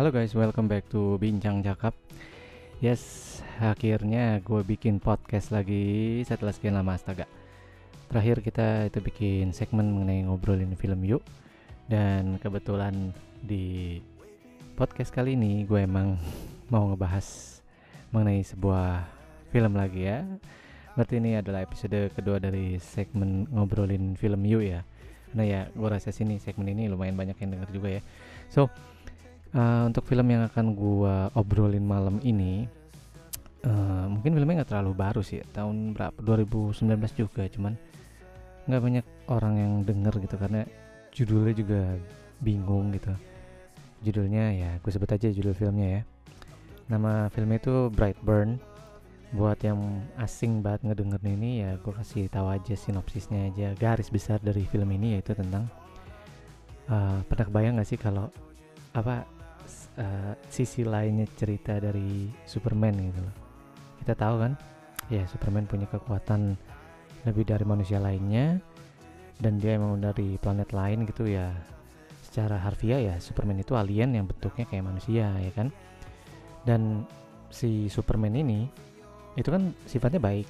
Halo guys, welcome back to Bincang Cakap. Yes, akhirnya gue bikin podcast lagi setelah sekian lama astaga. Terakhir kita itu bikin segmen mengenai ngobrolin film yuk. Dan kebetulan di podcast kali ini gue emang mau ngebahas mengenai sebuah film lagi ya. Berarti ini adalah episode kedua dari segmen ngobrolin film yuk ya. Nah ya, gue rasa sini segmen ini lumayan banyak yang denger juga ya. So, uh, untuk film yang akan gue obrolin malam ini, uh, mungkin filmnya nggak terlalu baru sih, tahun berapa? 2019 juga, cuman nggak banyak orang yang denger gitu karena judulnya juga bingung gitu. Judulnya ya, gue sebut aja judul filmnya ya. Nama filmnya itu Brightburn buat yang asing banget ngedenger ini ya gue kasih tahu aja sinopsisnya aja garis besar dari film ini yaitu tentang uh, pernah kebayang gak sih kalau apa uh, sisi lainnya cerita dari Superman gitu loh kita tahu kan ya Superman punya kekuatan lebih dari manusia lainnya dan dia emang dari planet lain gitu ya secara harfiah ya Superman itu alien yang bentuknya kayak manusia ya kan dan si Superman ini itu kan sifatnya baik.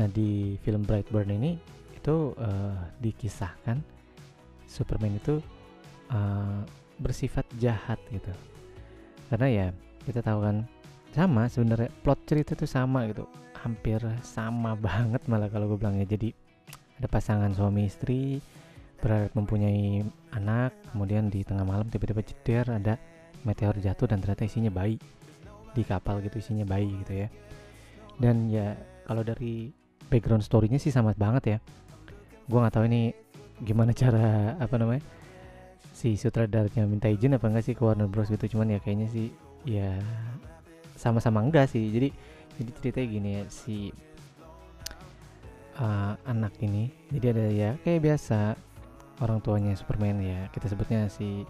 Nah di film Brightburn ini itu uh, dikisahkan Superman itu uh, bersifat jahat gitu. Karena ya kita tahu kan sama sebenarnya plot cerita itu sama gitu, hampir sama banget malah kalau gue bilangnya. Jadi ada pasangan suami istri berharap mempunyai anak, kemudian di tengah malam tiba-tiba jeder ada meteor jatuh dan ternyata isinya bayi. Di kapal gitu isinya bayi gitu ya. Dan ya kalau dari background storynya sih sama banget ya. Gue nggak tahu ini gimana cara apa namanya si sutradaranya minta izin apa enggak sih ke Warner Bros gitu. Cuman ya kayaknya sih ya sama-sama enggak sih. Jadi jadi ceritanya gini ya si uh, anak ini jadi ada ya kayak biasa orang tuanya Superman ya kita sebutnya si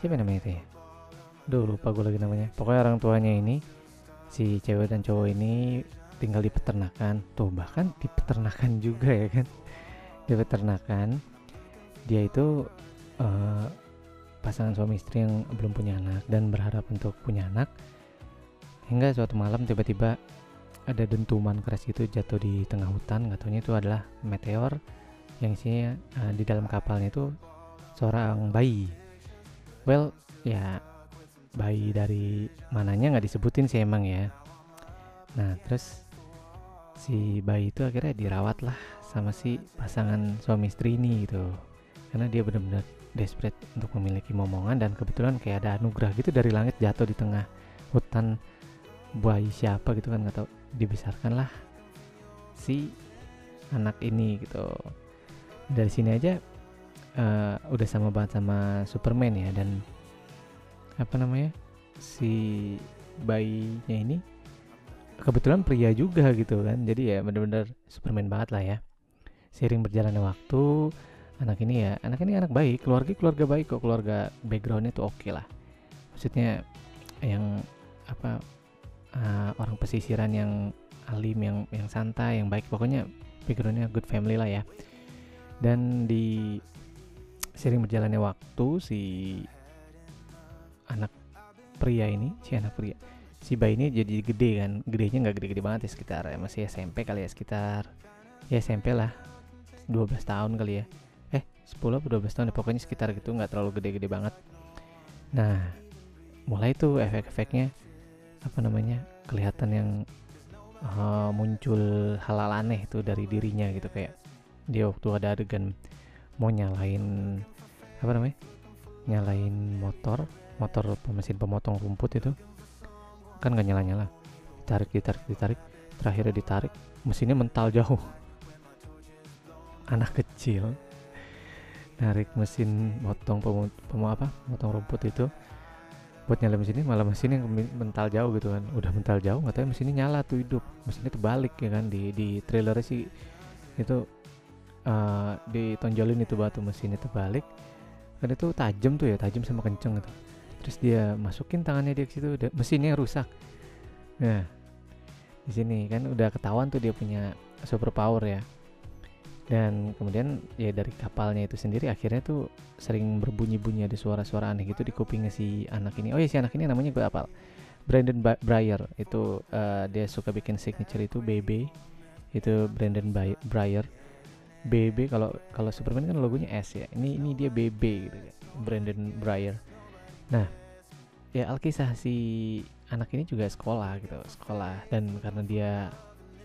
siapa namanya itu ya? Duh lupa gue lagi namanya. Pokoknya orang tuanya ini si cewek dan cowok ini tinggal di peternakan. Tuh bahkan di peternakan juga ya kan? Di peternakan. Dia itu uh, pasangan suami istri yang belum punya anak dan berharap untuk punya anak hingga suatu malam tiba-tiba ada dentuman keras itu jatuh di tengah hutan. Nggak taunya itu adalah meteor yang isinya uh, di dalam kapalnya itu seorang bayi. Well ya bayi dari mananya nggak disebutin sih emang ya. Nah terus si bayi itu akhirnya dirawat lah sama si pasangan suami istri ini gitu. Karena dia benar-benar desperate untuk memiliki momongan dan kebetulan kayak ada anugerah gitu dari langit jatuh di tengah hutan bayi siapa gitu kan nggak tahu. Dibesarkan lah si anak ini gitu. Dari sini aja uh, udah sama banget sama Superman ya dan apa namanya si bayinya ini kebetulan pria juga gitu kan. Jadi ya bener-bener Superman banget lah ya. Sering berjalannya waktu anak ini ya anak ini anak baik keluarga keluarga baik kok keluarga backgroundnya tuh oke okay lah. Maksudnya yang apa uh, orang pesisiran yang alim yang yang santai yang baik pokoknya backgroundnya good family lah ya. Dan di sering berjalannya waktu si anak pria ini si anak pria si bayi ini jadi gede kan gedenya nggak gede-gede banget ya sekitar ya masih SMP kali ya sekitar ya SMP lah 12 tahun kali ya 10 atau 12 tahun ya pokoknya sekitar gitu nggak terlalu gede-gede banget. Nah mulai tuh efek-efeknya apa namanya kelihatan yang uh, muncul hal-hal aneh tuh dari dirinya gitu kayak dia waktu ada adegan mau nyalain apa namanya nyalain motor motor mesin pemotong rumput itu kan gak nyala-nyala. Ditarik ditarik ditarik terakhirnya ditarik mesinnya mental jauh. Anak kecil narik mesin motong pem, pem apa motong rumput itu buat nyala mesinnya malah mesinnya mental jauh gitu kan. Udah mental jauh nggak tahu mesinnya nyala tuh hidup. Mesinnya tuh balik ya kan di di trailer sih. Itu uh, ditonjolin itu batu mesinnya tuh balik kan itu tajam tuh ya tajam sama kenceng gitu terus dia masukin tangannya dia ke situ mesinnya rusak. Nah di sini kan udah ketahuan tuh dia punya super power ya dan kemudian ya dari kapalnya itu sendiri akhirnya tuh sering berbunyi-bunyi ada suara-suara aneh gitu di kupingnya si anak ini. Oh ya si anak ini namanya gue apal Brandon Breyer. Itu uh, dia suka bikin signature itu BB itu Brandon Breyer. BB kalau kalau Superman kan logonya S ya. Ini ini dia BB gitu Brandon Breyer. Nah ya alkisah si anak ini juga sekolah gitu sekolah. Dan karena dia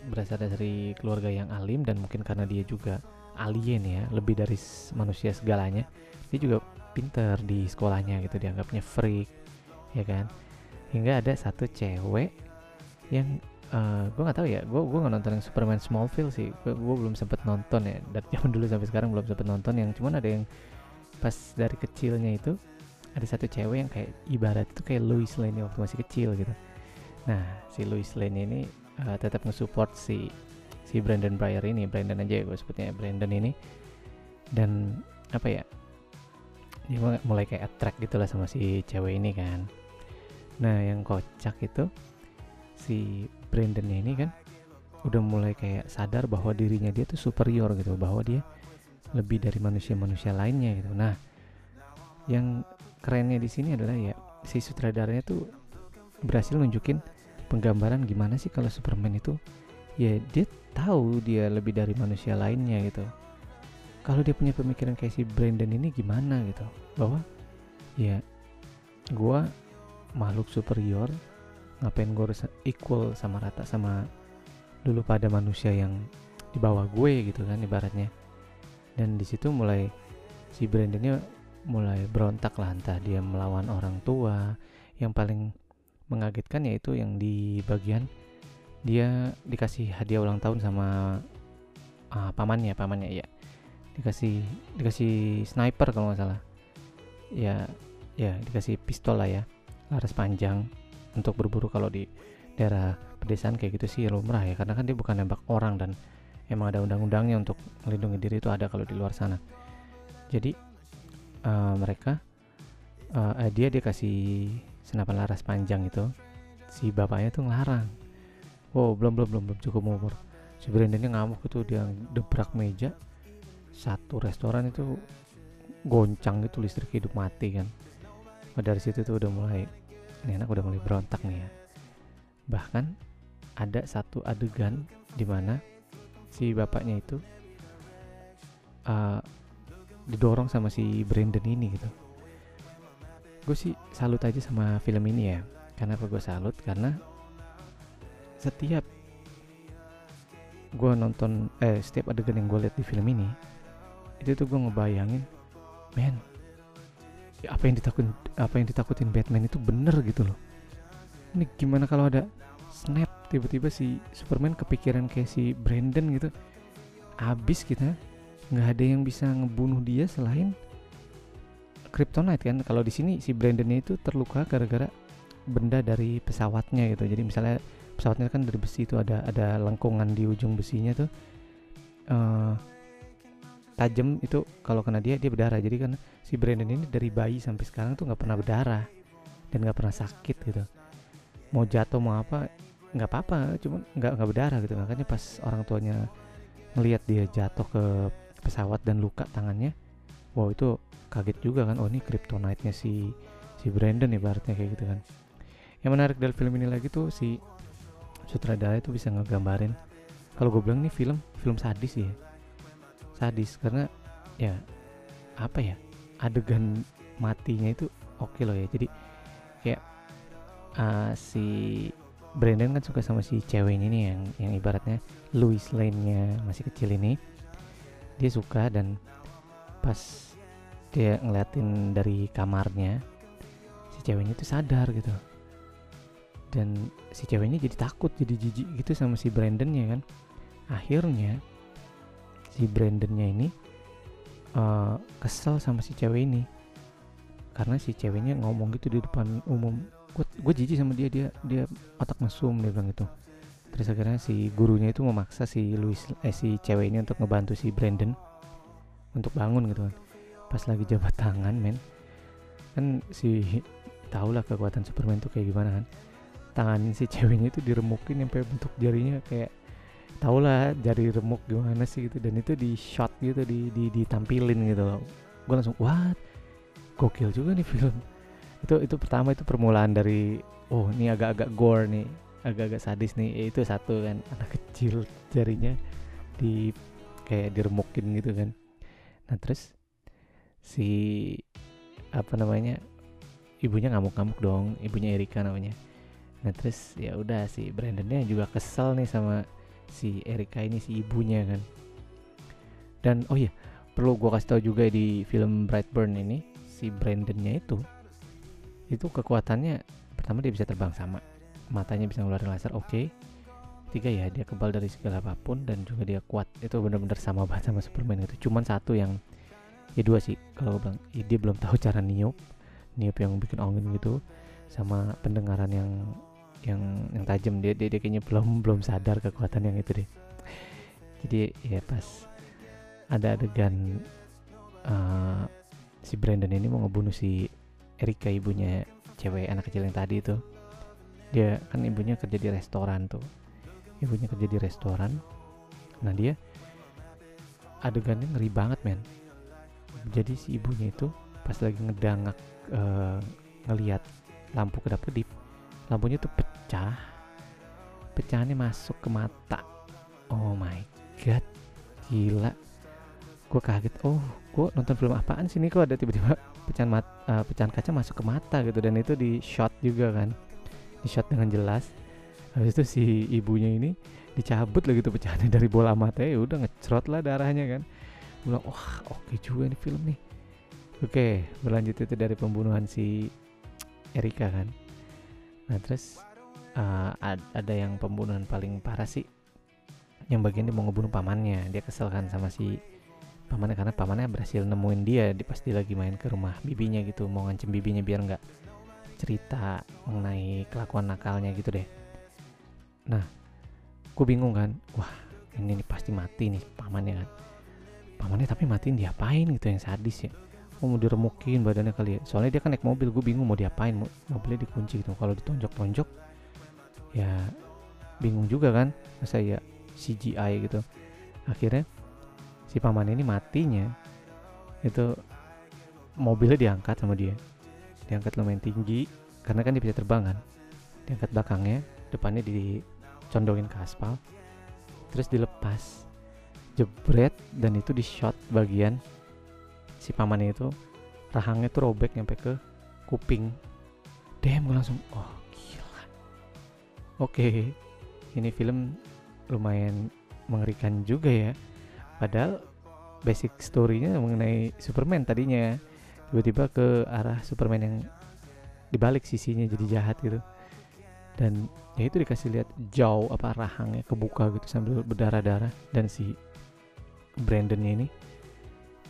berasal dari keluarga yang alim dan mungkin karena dia juga alien ya lebih dari manusia segalanya dia juga pinter di sekolahnya gitu dianggapnya freak ya kan? Hingga ada satu cewek yang uh, eh, gue nggak tahu ya gue gue nggak nonton yang Superman Smallville sih gue, belum sempet nonton ya dari zaman dulu sampai sekarang belum sempet nonton yang cuman ada yang pas dari kecilnya itu ada satu cewek yang kayak ibarat itu kayak Louis Lane waktu masih kecil gitu. Nah si Louis Lane ini uh, tetap nge-support si si Brandon Breyer ini Brandon aja ya gue sebutnya Brandon ini. Dan apa ya dia mulai kayak attract gitu lah sama si cewek ini kan. Nah yang kocak itu si Brandon ini kan udah mulai kayak sadar bahwa dirinya dia tuh superior gitu bahwa dia lebih dari manusia-manusia lainnya gitu. Nah yang kerennya di sini adalah ya si sutradaranya tuh berhasil nunjukin penggambaran gimana sih kalau Superman itu? Ya dia tahu dia lebih dari manusia lainnya gitu. Kalau dia punya pemikiran kayak si Brandon ini gimana gitu? Bahwa ya gua makhluk superior ngapain gue harus equal sama rata sama dulu pada manusia yang di bawah gue gitu kan ibaratnya. Dan di situ mulai si Brandonnya mulai berontak lah entah dia melawan orang tua yang paling mengagetkan yaitu yang di bagian dia dikasih hadiah ulang tahun sama uh, pamannya pamannya ya dikasih dikasih sniper kalau nggak salah. Ya ya dikasih pistol lah ya laras panjang untuk berburu kalau di daerah pedesaan kayak gitu sih lumrah ya karena kan dia bukan nembak orang dan emang ada undang-undangnya untuk melindungi diri itu ada kalau di luar sana. Jadi uh, mereka uh, dia dia kasih senapan laras panjang itu si bapaknya tuh ngelarang. Wow belum belum belum belum cukup umur. Si Brandonnya ngamuk itu dia debrak meja. Satu restoran itu goncang gitu listrik hidup mati kan. Nah, dari situ tuh udah mulai ini anak udah mulai berontak nih ya. Bahkan ada satu adegan di mana si bapaknya itu uh, didorong sama si Brandon ini gitu gue sih salut aja sama film ini ya. Karena apa gue salut? Karena setiap gue nonton eh setiap adegan yang gue lihat di film ini itu tuh gue ngebayangin men ya apa yang ditakutin apa yang ditakutin Batman itu bener gitu loh. Ini gimana kalau ada snap tiba-tiba si Superman kepikiran kayak si Brandon gitu abis kita nggak ada yang bisa ngebunuh dia selain kryptonite kan. Kalau di sini si Brandon itu terluka gara-gara benda dari pesawatnya gitu. Jadi misalnya pesawatnya kan dari besi itu ada ada lengkungan di ujung besinya tuh uh, tajam itu kalau kena dia dia berdarah. Jadi kan si Brandon ini dari bayi sampai sekarang tuh nggak pernah berdarah dan nggak pernah sakit gitu. Mau jatuh mau apa nggak apa-apa cuma nggak nggak berdarah gitu. Makanya pas orang tuanya ngelihat dia jatuh ke pesawat dan luka tangannya wow itu kaget juga kan oh ini kryptonite-nya si si Brandon ibaratnya kayak gitu kan. Yang menarik dari film ini lagi tuh si sutradara itu bisa ngegambarin kalau gue bilang ini film film sadis ya. Sadis karena ya apa ya adegan matinya itu oke okay loh ya. Jadi kayak uh, si Brandon kan suka sama si ceweknya ini yang yang ibaratnya Louis Lane-nya masih kecil ini. Dia suka dan pas dia ngeliatin dari kamarnya si ceweknya itu sadar gitu. Dan si ceweknya jadi takut jadi jijik gitu sama si Brandonnya kan. Akhirnya si Brandonnya ini uh, kesel sama si cewek ini. Karena si ceweknya ngomong gitu di depan umum. Gue jijik sama dia dia dia otak mesum dia bilang gitu. Terus akhirnya si gurunya itu memaksa si Louis eh si cewek ini untuk ngebantu si Brandon untuk bangun gitu kan. Pas lagi jabat tangan men. Kan si tau lah kekuatan Superman tuh kayak gimana kan. Tangan si ceweknya itu diremukin sampai bentuk jarinya kayak tau lah jari remuk gimana sih gitu. Dan itu di shot gitu di, di ditampilin gitu loh. Gue langsung what? Gokil juga nih film. Itu itu pertama itu permulaan dari oh ini agak-agak gore nih agak-agak sadis nih. Ya, itu satu kan anak kecil jarinya di kayak diremukin gitu kan nah terus si apa namanya ibunya ngamuk-ngamuk dong ibunya Erika namanya nah terus ya udah si Brandonnya juga kesel nih sama si Erika ini si ibunya kan dan oh iya perlu gue kasih tahu juga di film Brightburn ini si Brandonnya itu itu kekuatannya pertama dia bisa terbang sama matanya bisa ngeluarin laser oke okay. Tiga ya dia kebal dari segala apa pun dan juga dia kuat. Itu benar-benar sama banget sama Superman itu. Cuman satu yang ya dua sih kalau gue bilang. Ya dia belum tahu cara niup niup yang bikin angin gitu sama pendengaran yang yang yang tajam. Dia, dia dia kayaknya belum belum sadar kekuatan yang itu deh. Jadi ya pas ada adegan uh, si Brandon ini mau ngebunuh si Erika ibunya cewek anak kecil yang tadi itu. Dia kan ibunya kerja di restoran tuh ibunya kerja di restoran. Nah dia adegannya ngeri banget men. Jadi si ibunya itu pas lagi ngedangak uh, ngelihat lampu kedap kedip lampunya tuh pecah. Pecahannya masuk ke mata. Oh my god gila. Gue kaget oh gue nonton film apaan sih ini? Kok ada tiba-tiba pecahan mat uh, pecahan kaca masuk ke mata gitu. Dan itu di shot juga kan. Di shot dengan jelas habis itu si ibunya ini dicabut lagi tuh pecahannya dari bola mata. Ya udah ngecrot lah darahnya kan. Bilang wah oke okay juga nih film nih. Oke okay, berlanjut itu dari pembunuhan si Erika kan. Nah terus uh, ada yang pembunuhan paling parah sih. Yang bagian dia mau ngebunuh pamannya. Dia kesel kan sama si pamannya karena pamannya berhasil nemuin dia di pasti lagi main ke rumah bibinya gitu. Mau ngancem bibinya biar nggak cerita mengenai kelakuan nakalnya gitu deh nah gue bingung kan wah ini nih pasti mati nih pamannya kan. Pamannya tapi matiin diapain gitu yang sadis ya? Oh, mau diremukin badannya kali ya. Soalnya dia kan naik mobil gue bingung mau diapain mobilnya dikunci gitu. Kalau ditonjok-tonjok ya bingung juga kan masa ya CGI gitu. Akhirnya si paman ini matinya itu mobilnya diangkat sama dia. Diangkat lumayan tinggi karena kan dia bisa terbang kan. Diangkat belakangnya depannya dicondongin ke aspal terus dilepas jebret dan itu di shot bagian si pamannya itu rahangnya tuh robek nyampe ke kuping. Damn gue langsung oh gila. Oke okay. ini film lumayan mengerikan juga ya. Padahal basic storynya mengenai Superman tadinya tiba-tiba ke arah Superman yang dibalik sisinya jadi jahat gitu dan ya itu dikasih lihat jauh apa rahangnya kebuka gitu sambil berdarah-darah. Dan si Brandonnya ini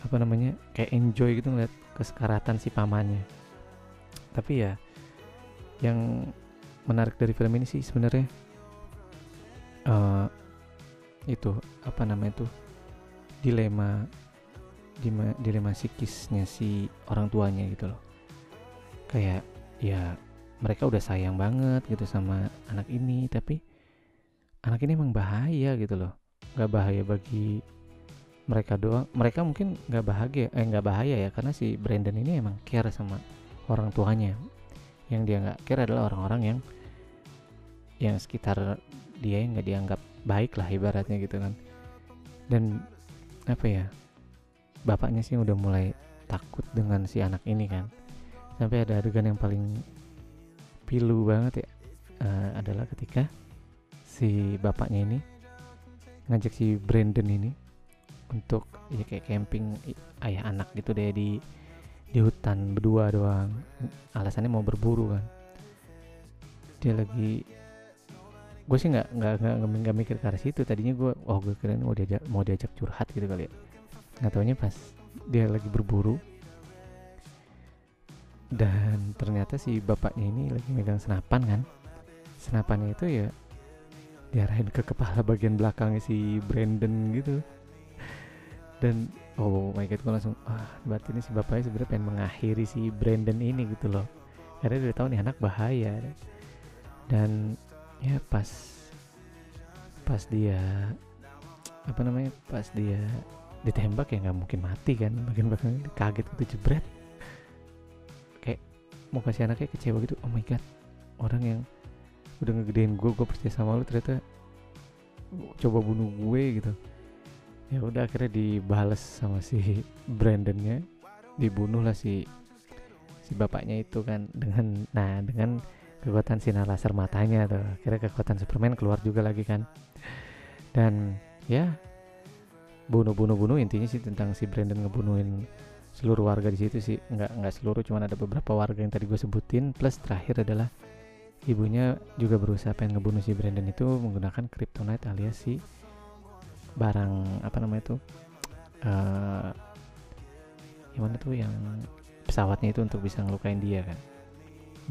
apa namanya kayak enjoy gitu ngeliat kesekaratan si pamannya. Tapi ya yang menarik dari film ini sih sebenarnya uh, itu apa namanya tuh dilema dilema, dilema psikisnya si orang tuanya gitu loh. Kayak ya mereka udah sayang banget gitu sama anak ini tapi anak ini emang bahaya gitu loh. Nggak bahaya bagi mereka doang. Mereka mungkin nggak bahagia eh nggak bahaya ya karena si Brandon ini emang care sama orang tuanya. Yang dia nggak care adalah orang-orang yang yang sekitar dia yang nggak dianggap baik lah ibaratnya gitu kan. Dan apa ya bapaknya sih udah mulai takut dengan si anak ini kan. Sampai ada adegan yang paling pilu banget ya uh, adalah ketika si bapaknya ini ngajak si Brandon ini untuk ya kayak camping ayah anak gitu deh di di hutan berdua doang. Alasannya mau berburu kan. Dia lagi gue sih nggak nggak nggak mikir ke arah situ. Tadinya gue oh gue kira mau diajak mau diajak curhat gitu kali ya. Nggak taunya pas dia lagi berburu dan ternyata si bapaknya ini lagi megang senapan kan? Senapannya itu ya diarahin ke kepala bagian belakangnya si Brandon gitu. Dan oh my god gue langsung ah berarti ini si bapaknya sebenarnya pengen mengakhiri si Brandon ini gitu loh. Karena dia tahu nih anak bahaya. Dan ya pas pas dia apa namanya pas dia ditembak ya nggak mungkin mati kan bagian belakang kaget gitu jebret mau kasih anaknya kecewa gitu oh my god orang yang udah ngegedein gue gue percaya sama lu ternyata coba bunuh gue gitu. Ya udah akhirnya dibales sama si Brandonnya. Dibunuh lah si si bapaknya itu kan dengan nah dengan kekuatan sinar laser matanya tuh. Akhirnya kekuatan Superman keluar juga lagi kan. Dan ya bunuh bunuh bunuh intinya sih tentang si Brandon ngebunuhin seluruh warga di situ sih. Nggak nggak seluruh cuman ada beberapa warga yang tadi gue sebutin. Plus terakhir adalah ibunya juga berusaha pengen ngebunuh si Brandon itu menggunakan kryptonite alias si barang apa namanya itu uh, gimana tuh yang pesawatnya itu untuk bisa ngelukain dia kan.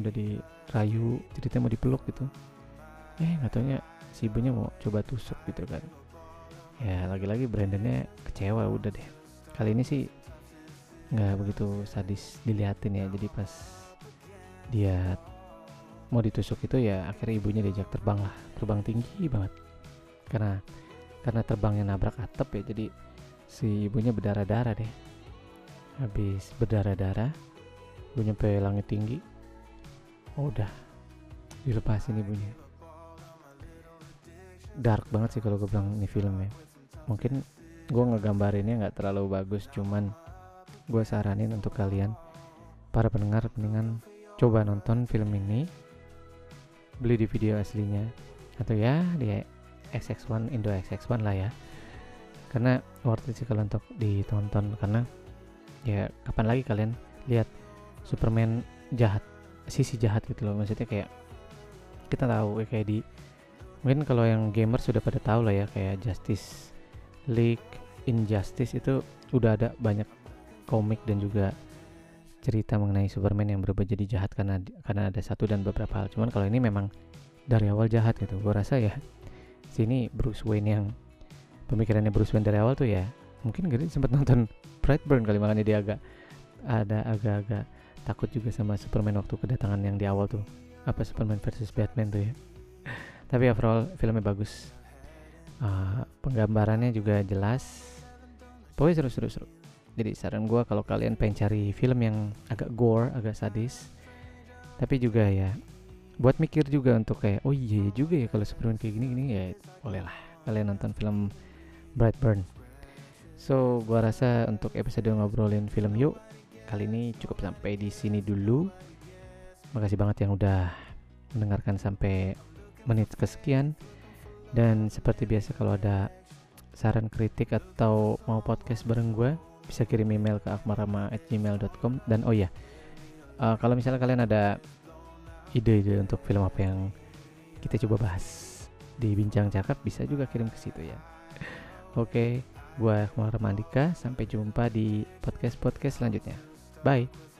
Udah dirayu ceritanya mau dipeluk gitu. Eh nggak si ibunya mau coba tusuk gitu kan. Ya lagi-lagi Brandonnya kecewa udah deh. Kali ini sih nggak begitu sadis diliatin ya. Jadi pas dia mau ditusuk itu ya akhirnya ibunya diajak terbang lah terbang tinggi banget. Karena karena terbangnya nabrak atap ya jadi si ibunya berdarah-darah deh. Habis berdarah-darah gue nyampe langit tinggi oh udah dilepasin ibunya. Dark banget sih kalau gue bilang ini filmnya mungkin gue ngegambarinnya nggak terlalu bagus cuman gue saranin untuk kalian para pendengar mendingan coba nonton film ini beli di video aslinya atau ya di XX1 Indo XX1 lah ya. Karena worth it sih kalau untuk ditonton karena ya kapan lagi kalian lihat Superman jahat sisi jahat gitu loh. Maksudnya kayak kita tahu kayak di mungkin kalau yang gamer sudah pada tahu lah ya kayak Justice League Injustice itu udah ada banyak komik dan juga cerita mengenai Superman yang berubah jadi jahat karena karena ada satu dan beberapa hal. Cuman kalau ini memang dari awal jahat gitu. Gue rasa ya sini Bruce Wayne yang pemikirannya Bruce Wayne dari awal tuh ya mungkin gak sempat nonton Brightburn kali makanya dia agak ada agak-agak takut juga sama Superman waktu kedatangan yang di awal tuh. Apa Superman versus Batman tuh ya. Tapi overall filmnya bagus. Uh, penggambarannya juga jelas. Pokoknya seru seru jadi saran gue kalau kalian pengen cari film yang agak gore agak sadis tapi juga ya buat mikir juga untuk kayak oh iya, iya juga ya kalau Superman kayak gini gini ya bolehlah kalian nonton film Brightburn. So gue rasa untuk episode ngobrolin film yuk kali ini cukup sampai di sini dulu. Makasih banget yang udah mendengarkan sampai menit kesekian. Dan seperti biasa kalau ada saran kritik atau mau podcast bareng gue bisa kirim email ke akmarama@gmail.com dan oh ya uh, kalau misalnya kalian ada ide-ide untuk film apa yang kita coba bahas di bincang cakap bisa juga kirim ke situ ya. Oke okay, gue Akmarama Andika sampai jumpa di podcast podcast selanjutnya. Bye